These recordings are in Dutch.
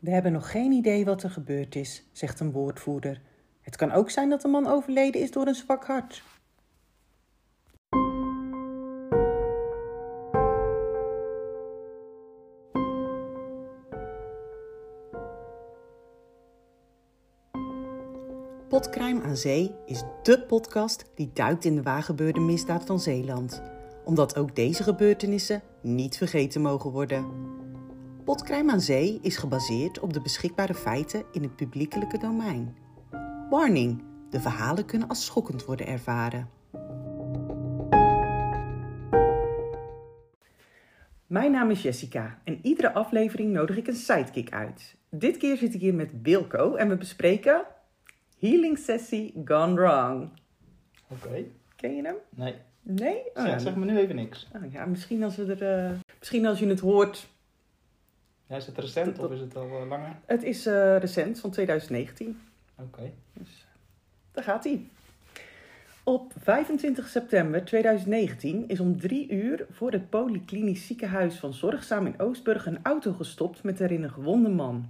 We hebben nog geen idee wat er gebeurd is, zegt een woordvoerder. Het kan ook zijn dat de man overleden is door een zwak hart. Potcrime aan Zee is dé podcast die duikt in de waargebeurde misdaad van Zeeland. Omdat ook deze gebeurtenissen niet vergeten mogen worden. Potcrime aan Zee is gebaseerd op de beschikbare feiten in het publiekelijke domein. Warning: de verhalen kunnen als schokkend worden ervaren. Mijn naam is Jessica en iedere aflevering nodig ik een sidekick uit. Dit keer zit ik hier met Wilco en we bespreken Healing Sessie Gone Wrong. Oké. Ken je hem? Nee. Nee? Oh, Zeg, zeg me nu even niks. oh, ja, misschien als, we er, eh, misschien als je het hoort. Ja, is het recent of is het al eh, langer? Het is eh, recent, van 2019. Oké. Dus daar gaat hij. Op 25 september 2019 is om drie uur voor het Polyklinisch Ziekenhuis van Zorgzaam in Oostburg een auto gestopt met erin een gewonde man.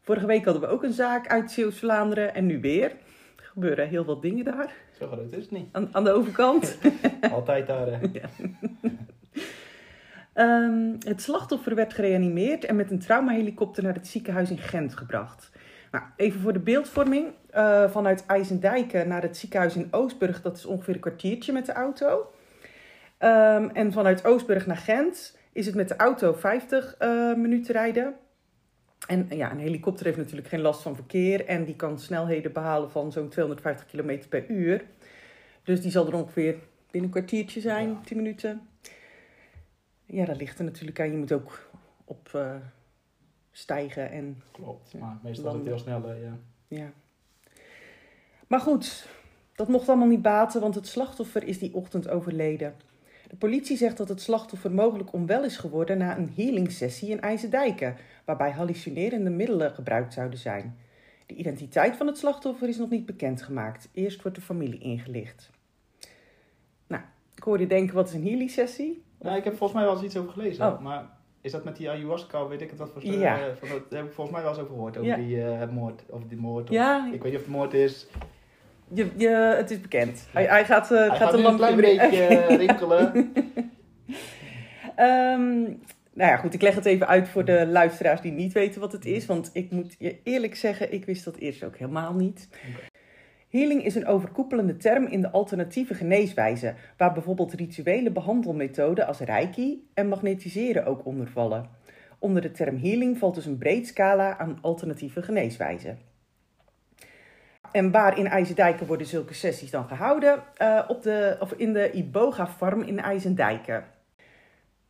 Vorige week hadden we ook een zaak uit Zeeuws-Vlaanderen en nu weer. Er gebeuren heel wat dingen daar, Zo groot is het niet. aan, aan de overkant. Altijd daar. hè. Ehm, het slachtoffer werd gereanimeerd en met een traumahelikopter naar het ziekenhuis in Gent gebracht. Nou, even voor de beeldvorming. eh, vanuit IJsendijken naar het ziekenhuis in Oostburg, dat is ongeveer een kwartiertje met de auto. Ehm, en vanuit Oostburg naar Gent is het met de auto 50 eh, minuten rijden. En ja, een helikopter heeft natuurlijk geen last van verkeer en die kan snelheden behalen van zo'n 250 km per uur. Dus die zal er ongeveer binnen een kwartiertje zijn, Ja. 10 minuten. Ja, dat ligt er natuurlijk aan. Je moet ook op eh, stijgen en Klopt. Maar meestal is het heel snel. eh, ja. ja. Maar goed, dat mocht allemaal niet baten, want het slachtoffer is die ochtend overleden. De politie zegt dat het slachtoffer mogelijk onwel is geworden na een healing sessie in IJzerdijken, waarbij hallucinerende middelen gebruikt zouden zijn. De identiteit van het slachtoffer is nog niet bekendgemaakt. Eerst wordt de familie ingelicht. Nou, ik hoor je denken, wat is een healing sessie? Nou, ik heb volgens mij wel eens iets over gelezen. Oh. Maar is dat met die ayahuasca, weet ik het wat voor Ja. eh, van dat, daar heb ik volgens mij wel eens over gehoord. Over Ja. die eh, moord. Of die moord. of- Ik weet niet of het moord is. je, je, het is bekend. Hij, hij gaat, eh, Hij gaat gaat een lampje klein beetje rinkelen. Ehm, nou ja, goed, ik leg het even uit voor de luisteraars die niet weten wat het is. Want ik moet je eerlijk zeggen, ik wist dat eerst ook helemaal niet. Healing is een overkoepelende term in de alternatieve geneeswijze, waar bijvoorbeeld rituele behandelmethoden als reiki en magnetiseren ook onder vallen. Onder de term healing valt dus een breed scala aan alternatieve geneeswijzen. En waar in IJzendijken worden zulke sessies dan gehouden? Eh, op de, of in de Iboga Farm in IJzendijken.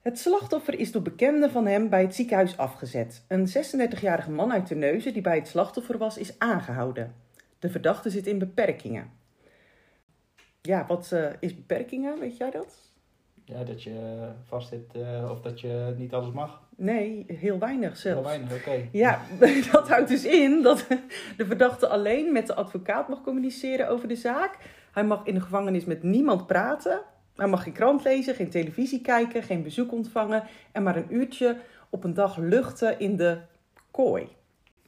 Het slachtoffer is door bekenden van hem bij het ziekenhuis afgezet. Een 36-jarige man uit Terneuzen die bij het slachtoffer was, is aangehouden. De verdachte zit in beperkingen. Ja, wat eh, is beperkingen? Weet jij dat? Ja, dat je eh, vast zit eh, of dat je niet alles mag. Nee, heel weinig Heel zelfs. weinig, oké. Ja, dat houdt dus in dat de verdachte alleen met de advocaat mag communiceren over de zaak. Hij mag in de gevangenis met niemand praten. Hij mag geen krant lezen, geen televisie kijken, geen bezoek ontvangen. En maar een uurtje op een dag luchten in de kooi.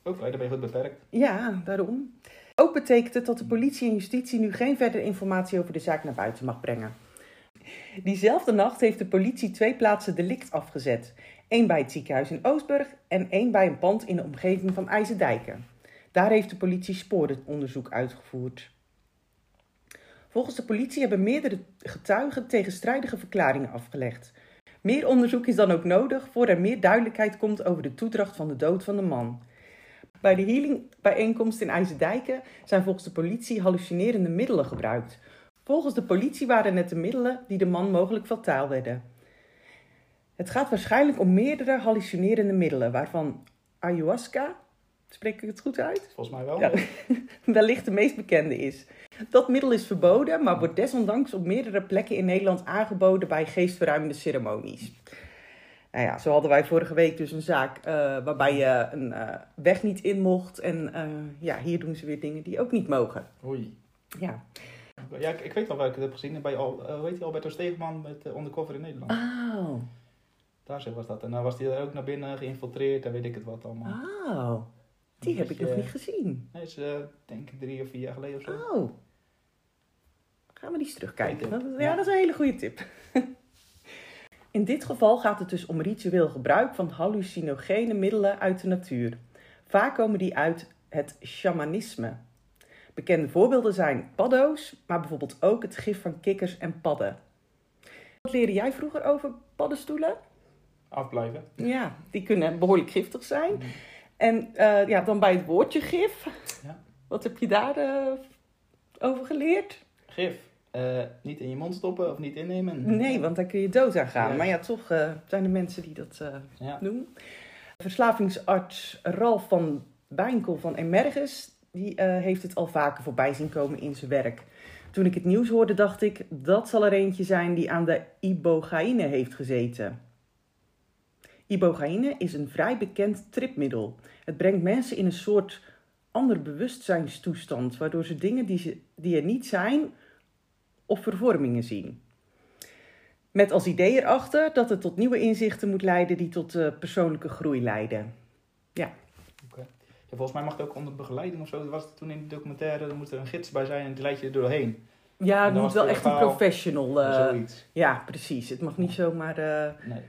Oké, dan ben je goed beperkt. Ja, daarom. Ook betekent het dat de politie en justitie nu geen verdere informatie over de zaak naar buiten mag brengen. Diezelfde nacht heeft de politie twee plaatsen delict afgezet. Eén bij het ziekenhuis in Oostburg en één bij een pand in de omgeving van IJzerdijken. Daar heeft de politie sporenonderzoek uitgevoerd. Volgens de politie hebben meerdere getuigen tegenstrijdige verklaringen afgelegd. Meer onderzoek is dan ook nodig voor er meer duidelijkheid komt over de toedracht van de dood van de man. Bij de healingbijeenkomst in IJzerdijken zijn volgens de politie hallucinerende middelen gebruikt. Volgens de politie waren het de middelen die de man mogelijk fataal werden. Het gaat waarschijnlijk om meerdere hallucinerende middelen, waarvan ayahuasca, spreek ik het goed uit? Volgens mij wel. Ja. wellicht de meest bekende is. Dat middel is verboden, maar wordt desondanks op meerdere plekken in Nederland aangeboden bij geestverruimende ceremonies. Nou ja, zo hadden wij vorige week dus een zaak eh, waarbij je een eh, weg niet in mocht. En eh, ja, hier doen ze weer dingen die ook niet mogen. Oei. Ja. Ja, ik, ik weet wel waar ik het heb gezien. Bij Al, hoe heet die, Alberto Stegeman met Undercover in Nederland. Oh. Daar was dat. En dan was hij ook naar binnen geïnfiltreerd en weet ik het wat allemaal. Oh, die Een heb ik nog niet gezien. Hij is denk ik drie of vier jaar geleden of zo. Oh. Gaan we die eens terugkijken? Ja, Ja. dat is een hele goede tip. In dit geval gaat het dus om ritueel gebruik van hallucinogene middelen uit de natuur. Vaak komen die uit het shamanisme. Bekende voorbeelden zijn paddo's, maar bijvoorbeeld ook het gif van kikkers en padden. Wat leerde jij vroeger over paddenstoelen? Afblijven. Ja, die kunnen behoorlijk giftig zijn. En eh, ja, dan bij het woordje gif. Ja. Wat heb je daar eh, over geleerd? Gif. Eh, niet in je mond stoppen of niet innemen. Nee, want daar kun je dood aan gaan. Ja. Maar ja, toch eh, zijn er mensen die dat Ja. doen. Verslavingsarts Ralf van Wijnkel van Emerges, die heeft het al vaker voorbij zien komen in zijn werk. Toen ik het nieuws hoorde, dacht ik, dat zal er eentje zijn die aan de ibogaïne heeft gezeten. Ibogaïne is een vrij bekend tripmiddel. Het brengt mensen in een soort ander bewustzijnstoestand, waardoor ze dingen die, ze, die er niet zijn, of vervormingen zien. Met als idee erachter dat het tot nieuwe inzichten moet leiden die tot eh, persoonlijke groei leiden. Ja, volgens mij mag het ook onder begeleiding of zo. Dat was het toen in de documentaire. Er moet er een gids bij zijn en die leidt je er doorheen. Ja, het dan moet wel echt een professional. Zoiets. ja, precies. Het mag niet zomaar. eh, Nee.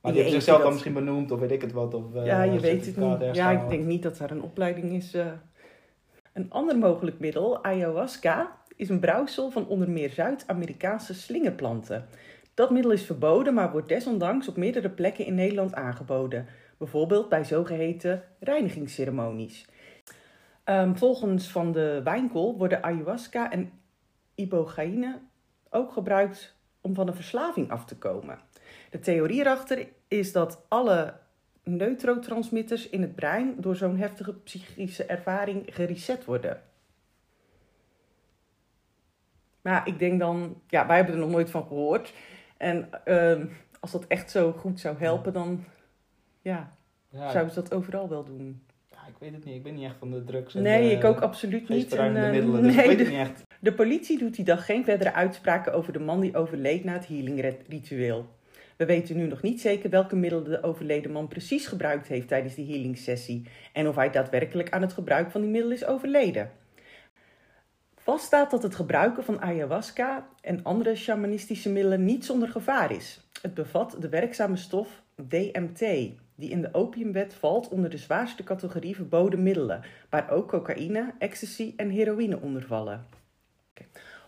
Maar die heeft zichzelf dat- dan misschien benoemd of weet ik het wat. Of, ja, je weet het niet. Ja, ik denk niet dat er een opleiding is. Een ander mogelijk middel, ayahuasca, is een brouwsel van onder meer Zuid-Amerikaanse slingerplanten. Dat middel is verboden, maar wordt desondanks op meerdere plekken in Nederland aangeboden. Bijvoorbeeld bij zogeheten reinigingsceremonies. Ehm, volgens Van de Wijnkool worden ayahuasca en ibogaïne ook gebruikt om van een verslaving af te komen. De theorie erachter is dat alle neurotransmitters in het brein door zo'n heftige psychische ervaring gereset worden. Maar ik denk dan, ja, wij hebben er nog nooit van gehoord. En ehm, als dat echt zo goed zou helpen, dan ja, Ja, zouden ze dat overal wel doen. ja, ik weet het niet. Ik ben niet echt van de drugs. en Nee, de ik ook absoluut niet. En, eh, middelen. Dus nee, ik weet de- het niet echt. De politie doet die dag geen verdere uitspraken over de man die overleed na het healing-ritueel. We weten nu nog niet zeker welke middelen de overleden man precies gebruikt heeft tijdens die healing-sessie en of hij daadwerkelijk aan het gebruik van die middelen is overleden. Vast staat dat het gebruiken van ayahuasca en andere shamanistische middelen niet zonder gevaar is. Het bevat de werkzame stof DMT, die in de opiumwet valt onder de zwaarste categorie verboden middelen, waar ook cocaïne, ecstasy en heroïne onder vallen.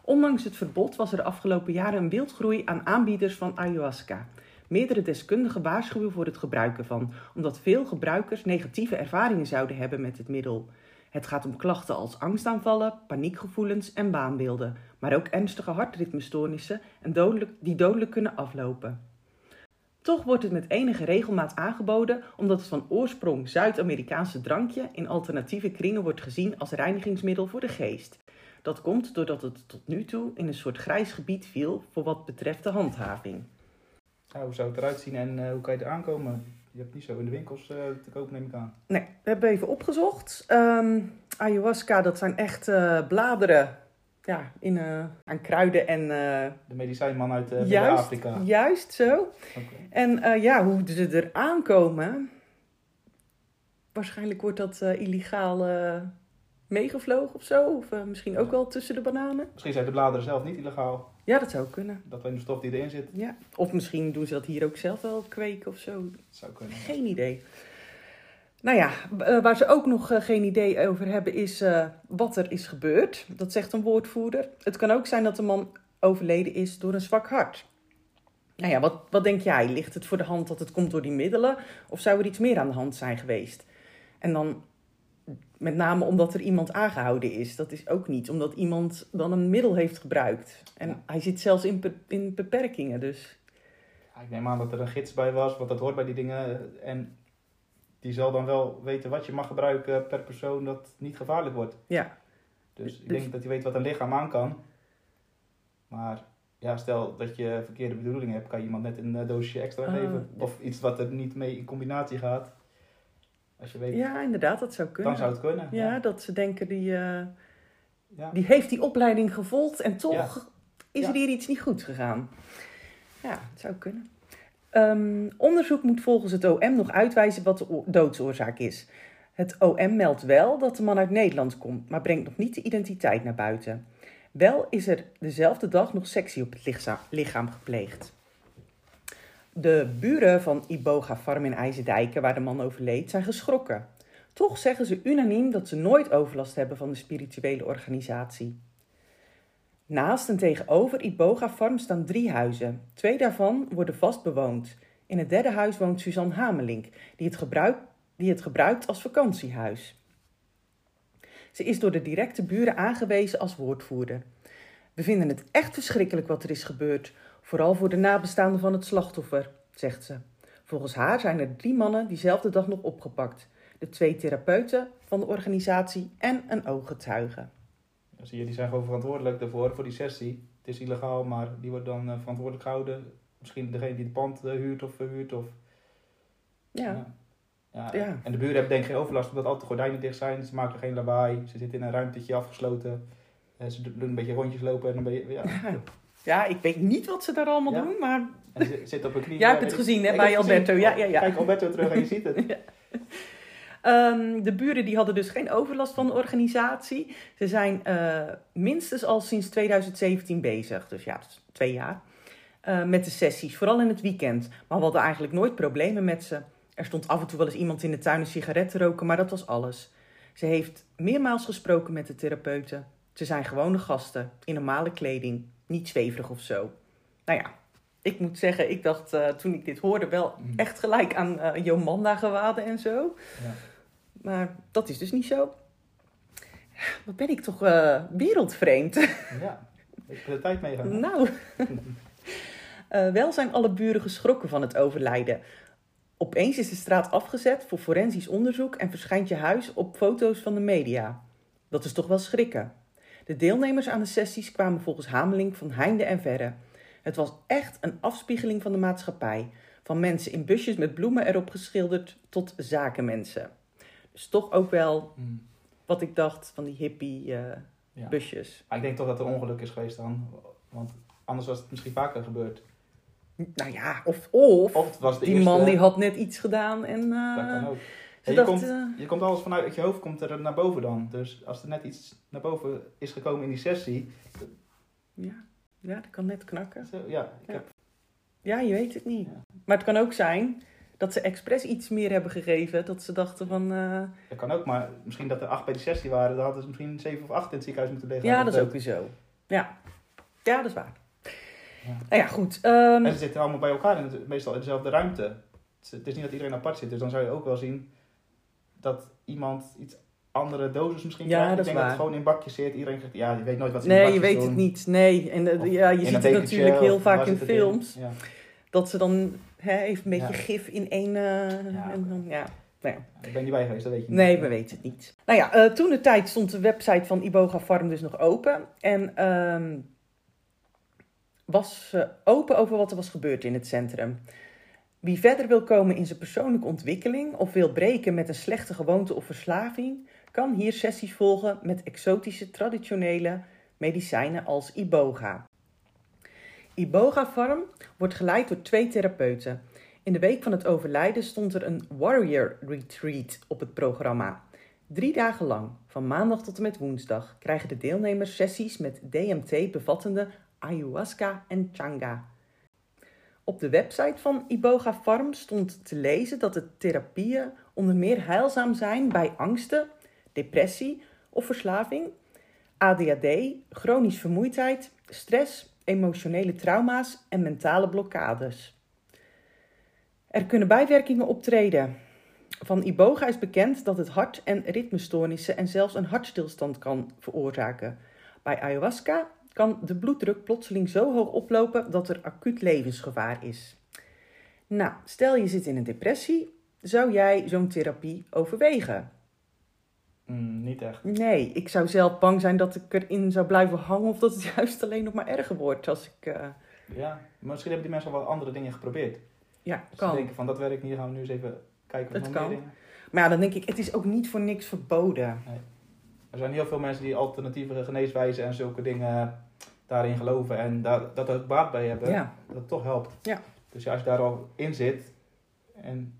Ondanks het verbod was er de afgelopen jaren een wildgroei aan aanbieders van ayahuasca. Meerdere deskundigen waarschuwen voor het gebruiken van, omdat veel gebruikers negatieve ervaringen zouden hebben met het middel. Het gaat om klachten als angstaanvallen, paniekgevoelens en waanbeelden, maar ook ernstige hartritmestoornissen en dodelijk, die dodelijk kunnen aflopen. Toch wordt het met enige regelmaat aangeboden omdat het van oorsprong Zuid-Amerikaanse drankje in alternatieve kringen wordt gezien als reinigingsmiddel voor de geest. Dat komt doordat het tot nu toe in een soort grijs gebied viel voor wat betreft de handhaving. Hoe zou het eruit zien en eh, hoe kan je er aankomen? Je hebt niet zo in de winkels eh, te koop, neem ik aan. Nee, we hebben even opgezocht. Ehm, ayahuasca, dat zijn echt eh, bladeren ja, in, eh, aan kruiden en De medicijnman uit eh juist, Afrika. juist zo. En ja, hoe ze er aankomen, waarschijnlijk wordt dat illegaal meegevlogen of zo. Of eh, misschien ook wel tussen de bananen. Misschien zijn de bladeren zelf niet illegaal. Ja, dat zou kunnen. Dat alleen de stof die erin zit, Ja. Of misschien doen ze dat hier ook zelf wel kweken of zo. dat zou kunnen. Geen idee. Nou ja, eh, waar ze ook nog eh, geen idee over hebben is wat er is gebeurd. Dat zegt een woordvoerder. Het kan ook zijn dat de man overleden is door een zwak hart. Nou ja, wat, wat denk jij? Ligt het voor de hand dat het komt door die middelen? Of zou er iets meer aan de hand zijn geweest? En dan met name omdat er iemand aangehouden is. Dat is ook niet omdat iemand dan een middel heeft gebruikt. En Ja. hij zit zelfs in, in beperkingen, dus... Ja, ik neem aan dat er een gids bij was, want dat hoort bij die dingen. En die zal dan wel weten wat je mag gebruiken per persoon dat niet gevaarlijk wordt. Ja. Dus ik Dus- denk dat hij weet wat een lichaam aan kan. Maar ja, stel dat je verkeerde bedoelingen hebt, kan je iemand net een eh, doosje extra Ah, geven. Of iets wat er niet mee in combinatie gaat. Als je weet, Ja, inderdaad, dat zou kunnen. dan zou het kunnen. Ja, dat ze denken, die, Ja. die heeft die opleiding gevolgd en toch is er hier iets niet goed gegaan. Ja, het zou kunnen. Ehm, onderzoek moet volgens het OM nog uitwijzen wat de doodsoorzaak is. Het OM meldt wel dat de man uit Nederland komt, maar brengt nog niet de identiteit naar buiten. Wel is er dezelfde dag nog sectie op het licha- lichaam gepleegd. De buren van Iboga Farm in IJzerdijken, waar de man overleed, zijn geschrokken. Toch zeggen ze unaniem dat ze nooit overlast hebben van de spirituele organisatie. Naast en tegenover Iboga Farm staan drie huizen. Twee daarvan worden vast bewoond. In het derde huis woont Suzanne Hamelink, die het, gebruik, die het gebruikt als vakantiehuis. Ze is door de directe buren aangewezen als woordvoerder. We vinden het echt verschrikkelijk wat er is gebeurd, vooral voor de nabestaanden van het slachtoffer, zegt ze. Volgens haar zijn er drie mannen diezelfde dag nog opgepakt. De twee therapeuten van de organisatie en een ooggetuige. Zie je, die zijn gewoon verantwoordelijk daarvoor, voor die sessie. Het is illegaal, maar die wordt dan eh, verantwoordelijk gehouden. Misschien degene die het pand eh, huurt of verhuurt. Of, Ja, Ja. Ja. En de buren hebben denk ik geen overlast omdat altijd de gordijnen dicht zijn. Ze maken geen lawaai. Ze zitten in een ruimtetje afgesloten. Eh, ze doen een beetje rondjes lopen en dan ben je... Ja. Ja ik weet niet wat ze daar allemaal Ja. doen, maar En ze zit op een knie. Jij hebt Ja, het ik- gezien, hè, ik bij heb Alberto. gezien. Ja, ja, ja. Kijk Alberto terug en je ziet het. Ehm, de buren die hadden dus geen overlast van de organisatie. Ze zijn eh, minstens al sinds 2017 bezig, dus ja, twee jaar, eh, met de sessies, vooral in het weekend. Maar we hadden eigenlijk nooit problemen met ze. Er stond af en toe wel eens iemand in de tuin een sigaret te roken, maar dat was alles. Ze heeft meermaals gesproken met de therapeuten. Ze zijn gewone gasten, in normale kleding, niet zweverig of zo. Nou ja, ik moet zeggen, ik dacht eh, toen ik dit hoorde wel Mm. echt gelijk aan eh Jomanda gewaden en zo. Ja. Maar dat is dus niet zo. Wat ben ik toch eh, wereldvreemd. Ja, ik heb de tijd meegaan. nou. Wel zijn alle buren geschrokken van het overlijden. Opeens is de straat afgezet voor forensisch onderzoek en verschijnt je huis op foto's van de media. Dat is toch wel schrikken. De deelnemers aan de sessies kwamen volgens Hameling van heinde en verre. Het was echt een afspiegeling van de maatschappij. Van mensen in busjes met bloemen erop geschilderd tot zakenmensen. Dus toch ook wel Mm. wat ik dacht van die hippie eh, Ja. busjes. Maar ik denk toch dat er ongeluk is geweest dan. Want anders was het misschien vaker gebeurd. Nou ja, of, of, die eerste... man die had net iets gedaan en eh, Dat kan ook. Je, dacht, komt, eh, je komt alles vanuit je hoofd, komt er naar boven dan. Dus als er net iets naar boven is gekomen in die sessie. ja, ja, dat kan net knakken. Zo, ja, ik Ja. heb, Ja, je weet het niet. Ja. Maar het kan ook zijn dat ze expres iets meer hebben gegeven. Dat ze dachten van, eh, dat kan ook, maar misschien dat er acht bij die sessie waren. Dan hadden ze misschien zeven of acht in het ziekenhuis moeten liggen. ja, dat is ook weer zo. Ja, ja dat is waar. Ja. Nou ja, goed. ehm, En ze zitten allemaal bij elkaar, in het- meestal in dezelfde ruimte. Het is niet dat iedereen apart zit, dus dan zou je ook wel zien dat iemand iets andere doses misschien Ja, krijgt. dat ik denk waar. dat het gewoon in bakjes zit. Iedereen zegt, ja, je weet nooit wat ze in nee, je weet doen. het niet. Nee, en Of ja, je ziet het natuurlijk heel vaak in films. Ja. Dat ze dan hè, heeft een beetje Ja. gif in één... Ja. en dan, ja. Nou ja. Ik ben niet bij geweest, dat weet je niet. Nee, we weten het niet. Nou ja, eh, toen de tijd stond de website van Iboga Farm dus nog open. En ehm, was eh, open over wat er was gebeurd in het centrum. Wie verder wil komen in zijn persoonlijke ontwikkeling of wil breken met een slechte gewoonte of verslaving, kan hier sessies volgen met exotische traditionele medicijnen als Iboga. Iboga Farm wordt geleid door twee therapeuten. In de week van het overlijden stond er een Warrior Retreat op het programma. Drie dagen lang, van maandag tot en met woensdag, krijgen de deelnemers sessies met DMT bevattende ayahuasca en changa. Op de website van Iboga Farm stond te lezen dat de therapieën onder meer heilzaam zijn bij angsten, depressie of verslaving, ADHD, chronisch vermoeidheid, stress, emotionele trauma's en mentale blokkades. Er kunnen bijwerkingen optreden. Van Iboga is bekend dat het hart- en ritmestoornissen en zelfs een hartstilstand kan veroorzaken. Bij ayahuasca kan de bloeddruk plotseling zo hoog oplopen dat er acuut levensgevaar is. Nou, stel je zit in een depressie, zou jij zo'n therapie overwegen? Mm, niet echt. Nee, ik zou zelf bang zijn dat ik erin zou blijven hangen of dat het juist alleen nog maar erger wordt als ik... eh, Ja, misschien hebben die mensen al wel andere dingen geprobeerd. ja, Dus kan. ze denken van, dat werkt niet, gaan we nu eens even kijken of Het nog kan. meer dingen. Maar ja, dan denk ik, het is ook niet voor niks verboden. Er zijn heel veel mensen die alternatieve geneeswijzen en zulke dingen daarin geloven en daar, dat ook baat bij hebben. Ja, Dat het toch helpt. Ja. Dus ja, als je daar al in zit en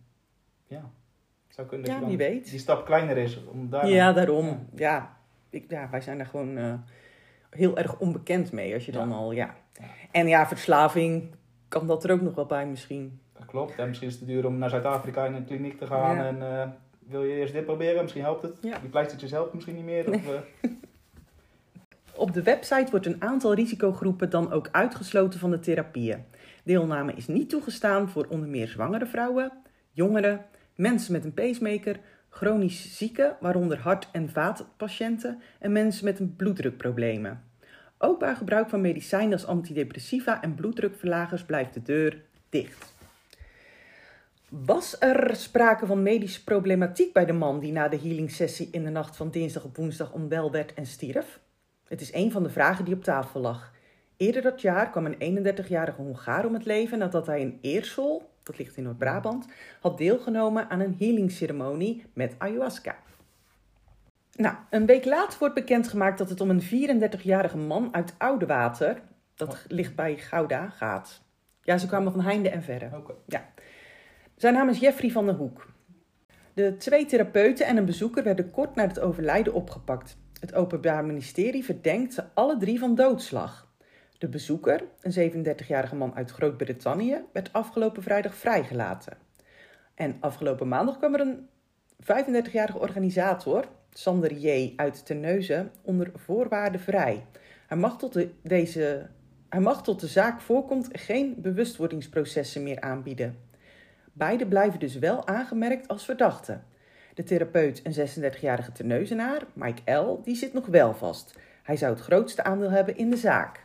ja, het zou kunnen dat Ja, je dan die stap kleiner is om daar Ja, daarom. Ja. Ik, ja wij zijn daar gewoon eh, heel erg onbekend mee. Als je dan al, ja. En ja, verslaving kan dat er ook nog wel bij misschien. Dat klopt. En misschien is het te duur om naar Zuid-Afrika in een kliniek te gaan. En eh, wil je eerst dit proberen? Misschien helpt het. Ja. Die pleistertjes helpen misschien niet meer. Of, eh, Op de website wordt een aantal risicogroepen dan ook uitgesloten van de therapieën. Deelname is niet toegestaan voor onder meer zwangere vrouwen, jongeren, mensen met een pacemaker, chronisch zieken, waaronder hart- en vaatpatiënten en mensen met een bloeddrukproblemen. Ook bij gebruik van medicijnen als antidepressiva en bloeddrukverlagers blijft de deur dicht. Was er sprake van medische problematiek bij de man die na de healing sessie in de nacht van dinsdag op woensdag onwel werd en stierf? Het is een van de vragen die op tafel lag. Eerder dat jaar kwam een 31-jarige Hongaar om het leven nadat hij in Eersel, dat ligt in Noord-Brabant, had deelgenomen aan een healingceremonie met ayahuasca. Nou, een week later wordt bekendgemaakt dat het om een 34-jarige man uit Oudewater, dat ligt bij Gouda, gaat. Ja, ze kwamen van heinde en verre. Oké. Zijn naam is Jeffrey van der Hoek. De twee therapeuten en een bezoeker werden kort na het overlijden opgepakt. Het Openbaar Ministerie verdenkt ze alle drie van doodslag. De bezoeker, een 37-jarige man uit Groot-Brittannië, werd afgelopen vrijdag vrijgelaten. En afgelopen maandag kwam er een 35-jarige organisator, Sander J. uit Terneuzen, onder voorwaarden vrij. Hij mag tot de, deze, hij mag tot de zaak voorkomt geen bewustwordingsprocessen meer aanbieden. Beide blijven dus wel aangemerkt als verdachten. De therapeut, een 36-jarige Terneuzenaar, Mike L., die zit nog wel vast. Hij zou het grootste aandeel hebben in de zaak.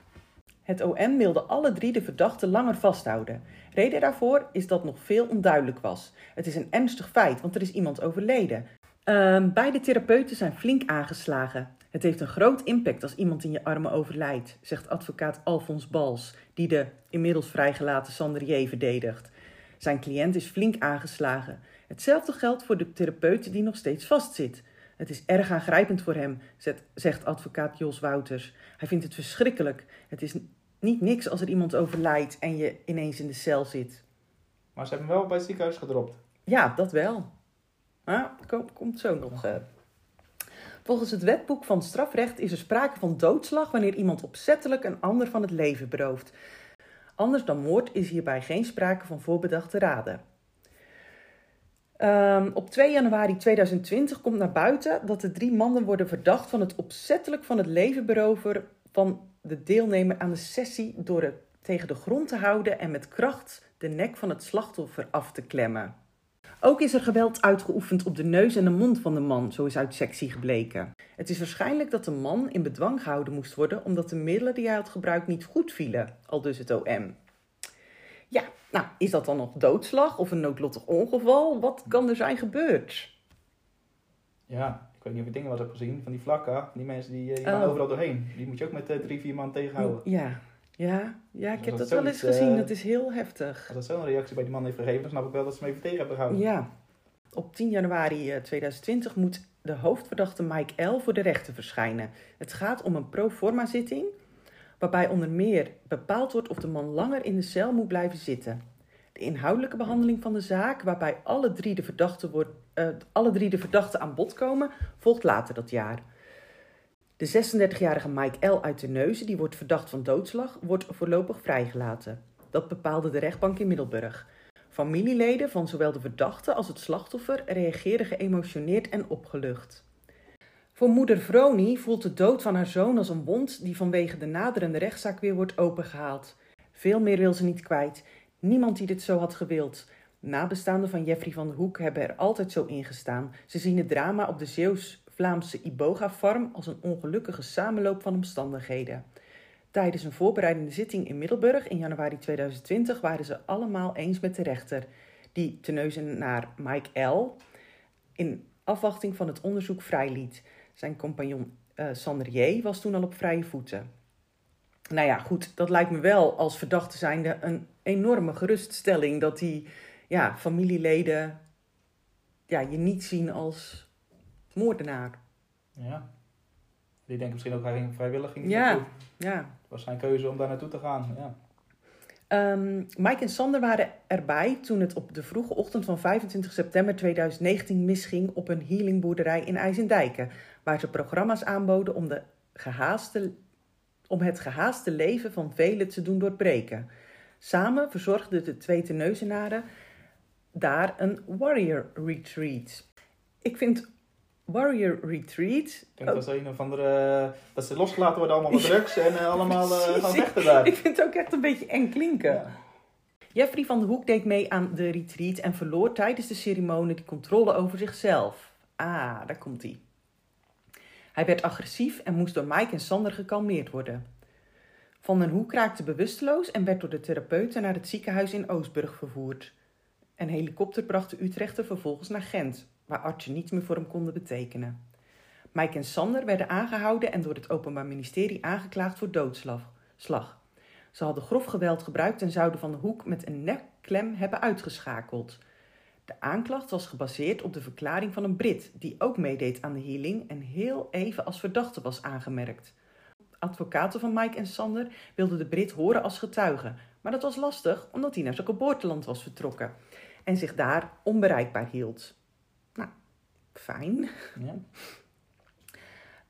Het OM wilde alle drie de verdachten langer vasthouden. Reden daarvoor is dat nog veel onduidelijk was. Het is een ernstig feit, want er is iemand overleden. Ehm, beide therapeuten zijn flink aangeslagen. Het heeft een groot impact als iemand in je armen overlijdt, zegt advocaat Alfons Bals, die de inmiddels vrijgelaten Sander J. verdedigt. Zijn cliënt is flink aangeslagen. Hetzelfde geldt voor de therapeut die nog steeds vastzit. Het is erg aangrijpend voor hem, zegt advocaat Jos Wouters. Hij vindt het verschrikkelijk. Het is niet niks als er iemand overlijdt en je ineens in de cel zit. Maar ze hebben hem wel bij het ziekenhuis gedropt. Ja, dat wel. Maar kom- komt zo nog. eh. Volgens het wetboek van strafrecht is er sprake van doodslag wanneer iemand opzettelijk een ander van het leven berooft. Anders dan moord is hierbij geen sprake van voorbedachte raden. Ehm, op 2 januari 2020 komt naar buiten dat de drie mannen worden verdacht van het opzettelijk van het leven beroven van de deelnemer aan de sessie door het tegen de grond te houden en met kracht de nek van het slachtoffer af te klemmen. Ook is er geweld uitgeoefend op de neus en de mond van de man, zo is uit sectie gebleken. Het is waarschijnlijk dat de man in bedwang gehouden moest worden omdat de middelen die hij had gebruikt niet goed vielen, al dus het OM. Ja, nou, is dat dan nog doodslag of een noodlottig ongeval? Wat kan er zijn gebeurd? Ja, ik weet niet of je dingen wat hebt gezien van die vlakka. Die mensen die, eh, die gaan Oh. overal doorheen. Die moet je ook met eh, drie, vier man tegenhouden. Ja, ja, ja ik heb dat wel eens gezien. eh, Dat is heel heftig. Als dat zo'n reactie bij die man heeft gegeven, dan snap ik wel dat ze even tegen hebben gehouden. Ja. Op 10 januari eh, 2020 moet de hoofdverdachte Mike L. voor de rechter verschijnen. Het gaat om een pro forma zitting, waarbij onder meer bepaald wordt of de man langer in de cel moet blijven zitten. De inhoudelijke behandeling van de zaak, waarbij alle drie de verdachten, wordt, eh, alle drie de verdachten aan bod komen, volgt later dat jaar. De 36-jarige Mike L. uit de Neuzen, die wordt verdacht van doodslag, wordt voorlopig vrijgelaten. Dat bepaalde de rechtbank in Middelburg. Familieleden van zowel de verdachte als het slachtoffer reageren geëmotioneerd en opgelucht. Voor moeder Vroni voelt de dood van haar zoon als een wond die vanwege de naderende rechtszaak weer wordt opengehaald. Veel meer wil ze niet kwijt. Niemand die dit zo had gewild. Nabestaanden van Jeffrey van der Hoek hebben er altijd zo in gestaan. Ze zien het drama op de Zeeuws-Vlaamse Iboga-farm als een ongelukkige samenloop van omstandigheden. Tijdens een voorbereidende zitting in Middelburg in januari 2020 waren ze allemaal eens met de rechter, die teneuzen naar Mike L. in afwachting van het onderzoek vrijliet. Zijn compagnon Sander J. was toen al op vrije voeten. Nou ja, goed, dat lijkt me wel als verdachte zijnde een enorme geruststelling dat die ja, familieleden ja, je niet zien als moordenaar. Ja. Die denken misschien ook hij ging vrijwillig ging Ja. naartoe. Ja, Het was zijn keuze om daar naartoe te gaan. Ja. Ehm, Mike en Sander waren erbij toen het op de vroege ochtend van 25 september 2019 misging op een healingboerderij in IJsendijken, waar ze programma's aanboden om, de gehaaste, om het gehaaste leven van velen te doen doorbreken. Samen verzorgden de twee teneuzenaren daar een warrior retreat. Ik vind warrior retreat... Ik denk dat ze een of andere... Dat ze losgelaten worden allemaal met drugs en uh, allemaal uh, gaan vechten daar. Ik vind het ook echt een beetje eng klinken. Ja. Jeffrey van de Hoek deed mee aan de retreat en verloor tijdens de ceremonie de controle over zichzelf. Ah, daar komt hij. Hij werd agressief en moest door Mike en Sander gekalmeerd worden. Van den Hoek raakte bewusteloos en werd door de therapeuten naar het ziekenhuis in Oostburg vervoerd. Een helikopter bracht de Utrechter vervolgens naar Gent, waar artsen niets meer voor hem konden betekenen. Mike en Sander werden aangehouden en door het Openbaar Ministerie aangeklaagd voor doodslag. Ze hadden grof geweld gebruikt en zouden Van de Hoek met een nekklem hebben uitgeschakeld. De aanklacht was gebaseerd op de verklaring van een Brit die ook meedeed aan de healing en heel even als verdachte was aangemerkt. Advocaten van Mike en Sander wilden de Brit horen als getuige, maar dat was lastig omdat hij naar zijn geboorteland was vertrokken en zich daar onbereikbaar hield. Fijn. Ja.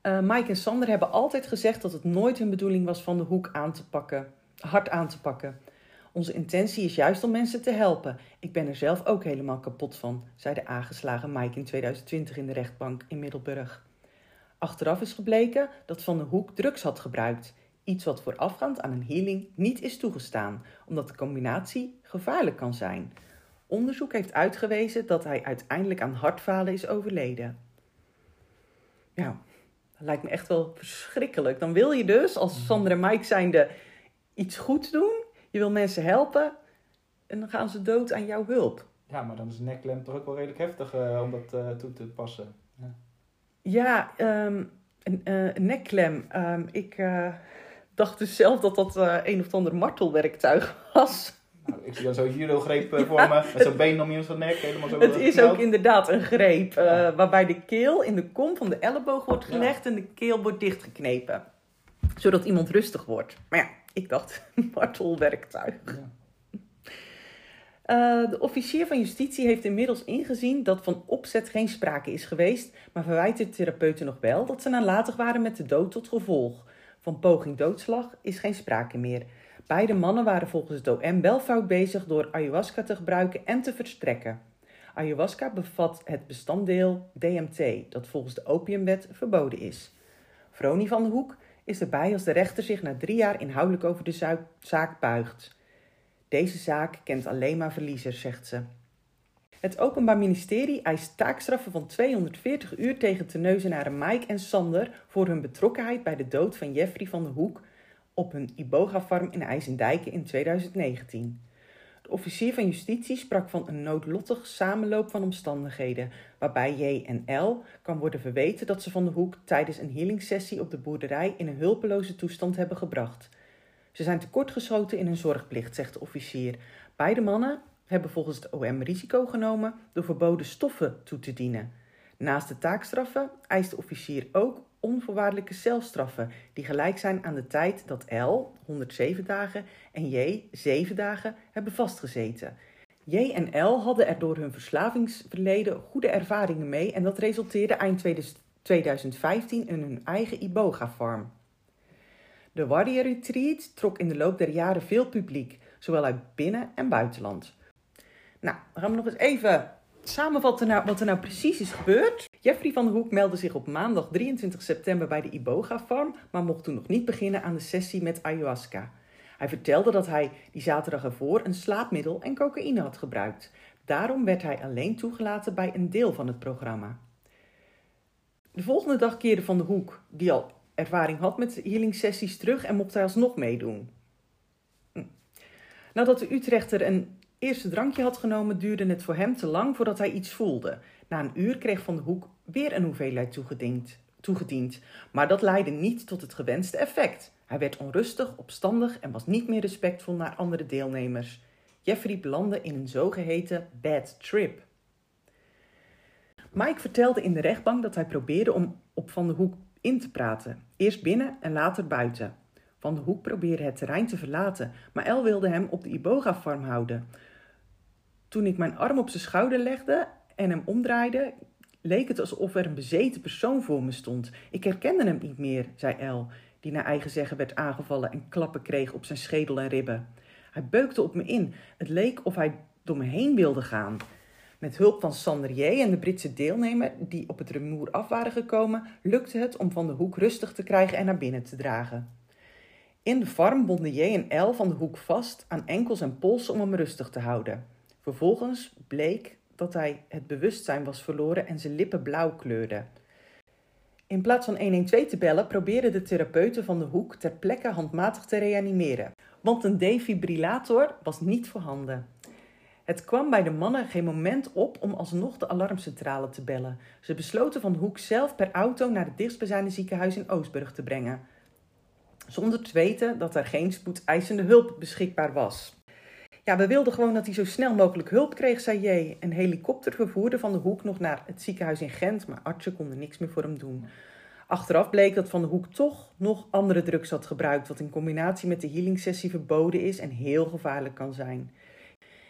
Uh, Mike en Sander hebben altijd gezegd dat het nooit hun bedoeling was van de hoek aan te pakken, hard aan te pakken. Onze intentie is juist om mensen te helpen. Ik ben er zelf ook helemaal kapot van, zei de aangeslagen Mike in 2020 in de rechtbank in Middelburg. Achteraf is gebleken dat Van de Hoek drugs had gebruikt. Iets wat voorafgaand aan een healing niet is toegestaan, omdat de combinatie gevaarlijk kan zijn. Onderzoek heeft uitgewezen dat hij uiteindelijk aan hartfalen is overleden. Ja, dat lijkt me echt wel verschrikkelijk. Dan wil je dus als mhm. Sander en Mike zijnde iets goed doen. Je wil mensen helpen. En dan gaan ze dood aan jouw hulp. Ja, maar dan is een nekklem toch ook wel redelijk heftig uh, om dat uh, toe te passen. Ja, ja um, een, uh, een, nekklem. Um, ik dacht dus zelf dat dat een of ander martelwerktuig was. Nou, ik zie dan zo'n judo-greep uh, voor me, met zo'n been om je zijn nek, helemaal zo Het is ook inderdaad een greep, uh, waarbij de keel in de kom van de elleboog wordt gelegd en de keel wordt dichtgeknepen. Zodat iemand rustig wordt. Maar ja, ik dacht, martelwerktuig. Uh, de officier van justitie heeft inmiddels ingezien dat van opzet geen sprake is geweest, maar verwijt de therapeuten nog wel dat ze nalatig waren met de dood tot gevolg. Van poging doodslag is geen sprake meer. Beide mannen waren volgens het OM wel fout bezig door ayahuasca te gebruiken en te verstrekken. Ayahuasca bevat het bestanddeel DMT, dat volgens de opiumwet verboden is. Vroni van de Hoek is erbij als de rechter zich na drie jaar inhoudelijk over de zaak buigt. Deze zaak kent alleen maar verliezers, zegt ze. Het Openbaar Ministerie eist taakstraffen van 240 uur tegen teneuzenaren Mike en Sander voor hun betrokkenheid bij de dood van Jeffrey van de Hoek op een Iboga-farm in IJsendijken in 2019. De officier van justitie sprak van een noodlottig samenloop van omstandigheden, waarbij J en L kan worden verweten dat ze van de hoek tijdens een healingssessie op de boerderij in een hulpeloze toestand hebben gebracht. Ze zijn tekortgeschoten in hun zorgplicht, zegt de officier. Beide mannen hebben volgens het OM risico genomen door verboden stoffen toe te dienen. Naast de taakstraffen eist de officier ook onvoorwaardelijke celstraffen die gelijk zijn aan de tijd dat L, 107 dagen, en J, 7 dagen, hebben vastgezeten. J en L hadden er door hun verslavingsverleden goede ervaringen mee en dat resulteerde eind 2015 in hun eigen Iboga-farm. De Warrior Retreat trok in de loop der jaren veel publiek, zowel uit binnen- en buitenland. Nou, dan gaan we nog eens even samenvatten wat er nou precies is gebeurd. Jeffrey van der Hoek meldde zich op maandag 23 september bij de Iboga Farm, maar mocht toen nog niet beginnen aan de sessie met ayahuasca. Hij vertelde dat hij die zaterdag ervoor een slaapmiddel en cocaïne had gebruikt. Daarom werd hij alleen toegelaten bij een deel van het programma. De volgende dag keerde Van de Hoek, die al ervaring had met healing sessies, terug en mocht hij alsnog meedoen. Hm. Nadat de Utrechter een eerste drankje had genomen, duurde het voor hem te lang voordat hij iets voelde. Na een uur kreeg Van de Hoek weer een hoeveelheid toegediend, toegediend, maar dat leidde niet tot het gewenste effect. Hij werd onrustig, opstandig en was niet meer respectvol naar andere deelnemers. Jeffrey belandde in een zogeheten bad trip. Mike vertelde in de rechtbank dat hij probeerde om op Van de Hoek in te praten, eerst binnen en later buiten. Van de Hoek probeerde het terrein te verlaten, maar El wilde hem op de Iboga-farm houden. Toen ik mijn arm op zijn schouder legde en hem omdraaide, leek het alsof er een bezeten persoon voor me stond. Ik herkende hem niet meer, zei El, die naar eigen zeggen werd aangevallen en klappen kreeg op zijn schedel en ribben. Hij beukte op me in. Het leek of hij door me heen wilde gaan. Met hulp van Sander J. en de Britse deelnemer die op het rumoer af waren gekomen, lukte het om Van de Hoek rustig te krijgen en naar binnen te dragen. In de farm bonden J en L van de Hoek vast aan enkels en polsen om hem rustig te houden. Vervolgens bleek dat hij het bewustzijn was verloren en zijn lippen blauw kleurden. In plaats van 112 te bellen, probeerden de therapeuten van de hoek ter plekke handmatig te reanimeren, want een defibrillator was niet voorhanden. Het kwam bij de mannen geen moment op om alsnog de alarmcentrale te bellen. Ze besloten van hoek zelf per auto naar het dichtstbijzijnde ziekenhuis in Oostburg te brengen, zonder te weten dat er geen spoedeisende hulp beschikbaar was. Ja, we wilden gewoon dat hij zo snel mogelijk hulp kreeg, zei J. Een helikopter vervoerde Van de Hoek nog naar het ziekenhuis in Gent, maar artsen konden niks meer voor hem doen. Achteraf bleek dat Van de Hoek toch nog andere drugs had gebruikt, wat in combinatie met de healingsessie verboden is en heel gevaarlijk kan zijn.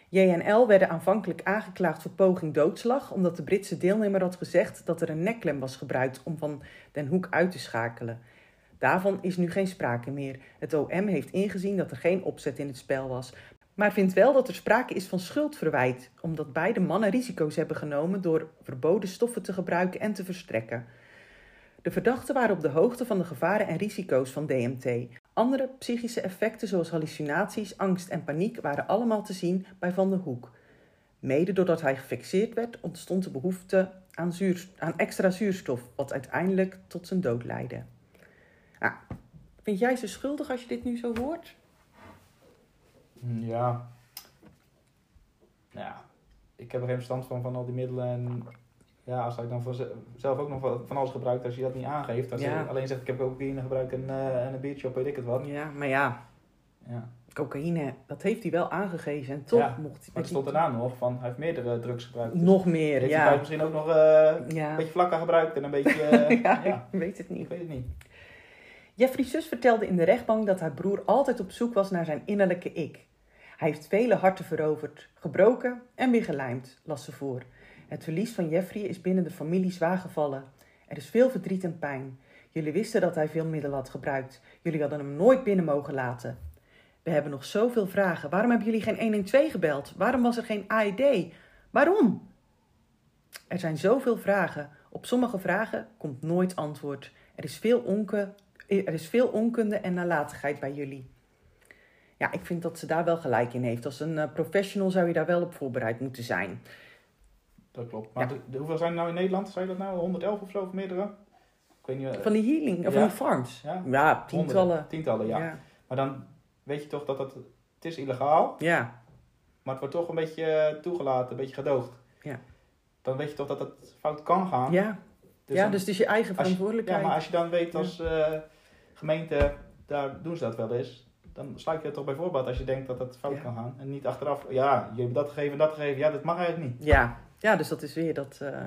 J en L werden aanvankelijk aangeklaagd voor poging doodslag, omdat de Britse deelnemer had gezegd dat er een nekklem was gebruikt om Van den Hoek uit te schakelen. Daarvan is nu geen sprake meer. Het OM heeft ingezien dat er geen opzet in het spel was, maar vindt wel dat er sprake is van schuldverwijt, omdat beide mannen risico's hebben genomen door verboden stoffen te gebruiken en te verstrekken. De verdachten waren op de hoogte van de gevaren en risico's van DMT. Andere psychische effecten zoals hallucinaties, angst en paniek waren allemaal te zien bij Van der Hoek. Mede doordat hij gefixeerd werd, ontstond de behoefte aan, zuur, aan extra zuurstof, wat uiteindelijk tot zijn dood leidde. Vind jij ze schuldig als je dit nu zo hoort? Hm, Ja. Nou Ja. Ik heb er geen verstand van, van al die middelen. En ja, als hij dan voor zelf ook nog van alles gebruikt, als je dat niet aangeeft. Als Ja. hij alleen zegt, ik heb cocaïne gebruikt en, eh, en een biertje op weet ik het wat. Ja, maar ja, Ja. cocaïne, dat heeft hij wel aangegeven en toch Ja, mocht hij Maar er stond daarna nog van, hij heeft meerdere drugs gebruikt. Dus nog meer, heeft hij ja. misschien ook nog eh, een beetje vlakka gebruikt en een beetje... eh, ja, ja, ik weet het niet. ik weet het niet. Jeffrey zus vertelde in de rechtbank dat haar broer altijd op zoek was naar zijn innerlijke ik. Hij heeft vele harten veroverd, gebroken en weer gelijmd, las ze voor. Het verlies van Jeffrey is binnen de familie zwaar gevallen. Er is veel verdriet en pijn. Jullie wisten dat hij veel middelen had gebruikt. Jullie hadden hem nooit binnen mogen laten. We hebben nog zoveel vragen. Waarom hebben jullie geen 112 gebeld? Waarom was er geen AED? Waarom? Er zijn zoveel vragen. Op sommige vragen komt nooit antwoord. Er is veel, onke, er is veel onkunde en nalatigheid bij jullie. Ja, ik vind dat ze daar wel gelijk in heeft. Als een eh, professional zou je daar wel op voorbereid moeten zijn. Dat klopt. Maar Ja. de, de- hoeveel zijn er nou in Nederland? Zijn dat nou 111 of zo, of meerdere? Ik weet niet. eh, Van die healing, of Ja. van die farms. ja? Ja, tientallen. Honderden, tientallen, ja. Maar dan weet je toch dat het... Het is illegaal, ja. maar het wordt toch een beetje eh, toegelaten, een beetje gedoogd. Ja. Dan weet je toch dat het fout kan gaan. Ja. Dus ja, dan- dus het is je eigen je- verantwoordelijkheid. Ja, maar als je dan weet als gemeente, daar doen ze dat wel eens. Dan sluit je het toch bij voorbaat als je denkt dat het fout Ja. kan gaan. En niet achteraf, ja, je hebt dat gegeven en dat gegeven. Ja, dat mag eigenlijk niet. ja. ja, dus dat is weer dat, eh,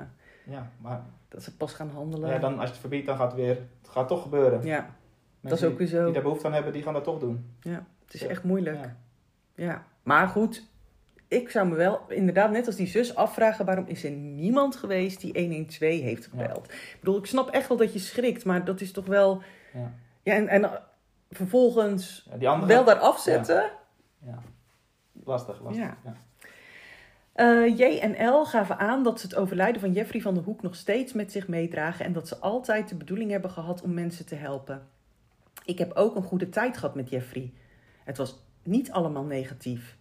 Ja, maar dat ze pas gaan handelen. ja, dan, als je het verbiedt, dan gaat het weer, het gaat toch gebeuren. Ja, Mensen is ook weer die- zo. Die daar behoefte aan hebben, die gaan dat toch doen. ja, het is Ja. echt moeilijk. Ja. Ja, maar goed, ik zou me wel inderdaad net als die zus afvragen... waarom is er niemand geweest die 112 heeft gebeld? Ik bedoel, ik snap echt wel dat je schrikt, maar dat is toch wel... Ja. Ja, en, en vervolgens Ja, die andere, wel daar afzetten. ja. Lastig, lastig. Ja. Ja. Eh, J en L gaven aan dat ze het overlijden van Jeffrey van der Hoek nog steeds met zich meedragen... en dat ze altijd de bedoeling hebben gehad om mensen te helpen. Ik heb ook een goede tijd gehad met Jeffrey. Het was niet allemaal negatief.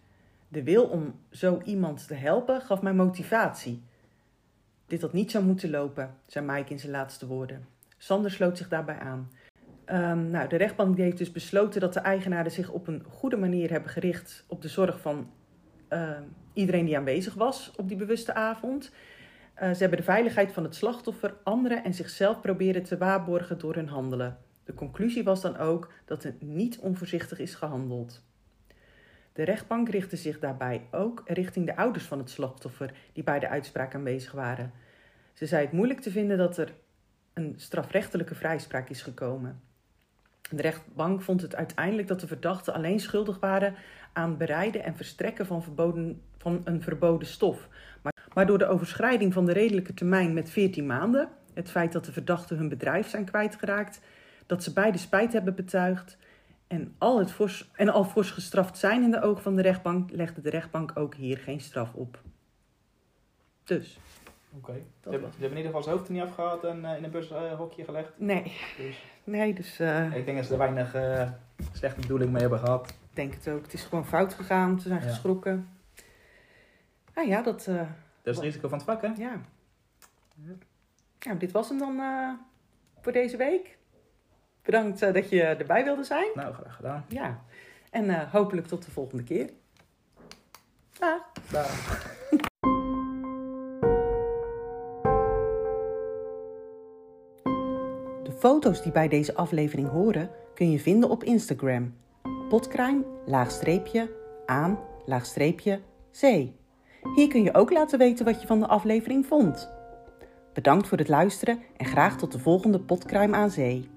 De wil om zo iemand te helpen gaf mij motivatie. Dit had niet zo moeten lopen, zei Mike in zijn laatste woorden. Sander sloot zich daarbij aan. Ehm, nou, de rechtbank heeft dus besloten dat de eigenaren zich op een goede manier hebben gericht op de zorg van ehm, iedereen die aanwezig was op die bewuste avond. Eh, ze hebben de veiligheid van het slachtoffer, anderen en zichzelf proberen te waarborgen door hun handelen. De conclusie was dan ook dat er niet onvoorzichtig is gehandeld. De rechtbank richtte zich daarbij ook richting de ouders van het slachtoffer die bij de uitspraak aanwezig waren. Ze zei het moeilijk te vinden dat er een strafrechtelijke vrijspraak is gekomen. De rechtbank vond het uiteindelijk dat de verdachten alleen schuldig waren aan bereiden en verstrekken van, verboden, van een verboden stof. Maar, maar door de overschrijding van de redelijke termijn met 14 maanden, het feit dat de verdachten hun bedrijf zijn kwijtgeraakt, dat ze beide spijt hebben betuigd en al, het fors, en al fors gestraft zijn in de ogen van de rechtbank, legde de rechtbank ook hier geen straf op. Dus. Oké. Ze, hebben- ze hebben in ieder geval zijn hoofd er niet afgehaald en eh, in een bushokje gelegd. Nee, Dus nee, dus eh, ik denk dat ze er weinig eh, slechte bedoeling mee hebben gehad. ik denk het ook. Het is gewoon fout gegaan. Ze zijn Ja. geschrokken. Ah ja, dat. eh, Dat is het risico van het vak, hè? ja. Nou, dit was hem dan voor deze week. Bedankt dat je erbij wilde zijn. Nou, graag gedaan. Ja. En hopelijk tot de volgende keer. Dag. Dag. Foto's die bij deze aflevering horen kun je vinden op Instagram. Potcrime, aan, zee. Hier kun je ook laten weten wat je van de aflevering vond. Bedankt voor het luisteren en graag tot de volgende Potcrime aan zee.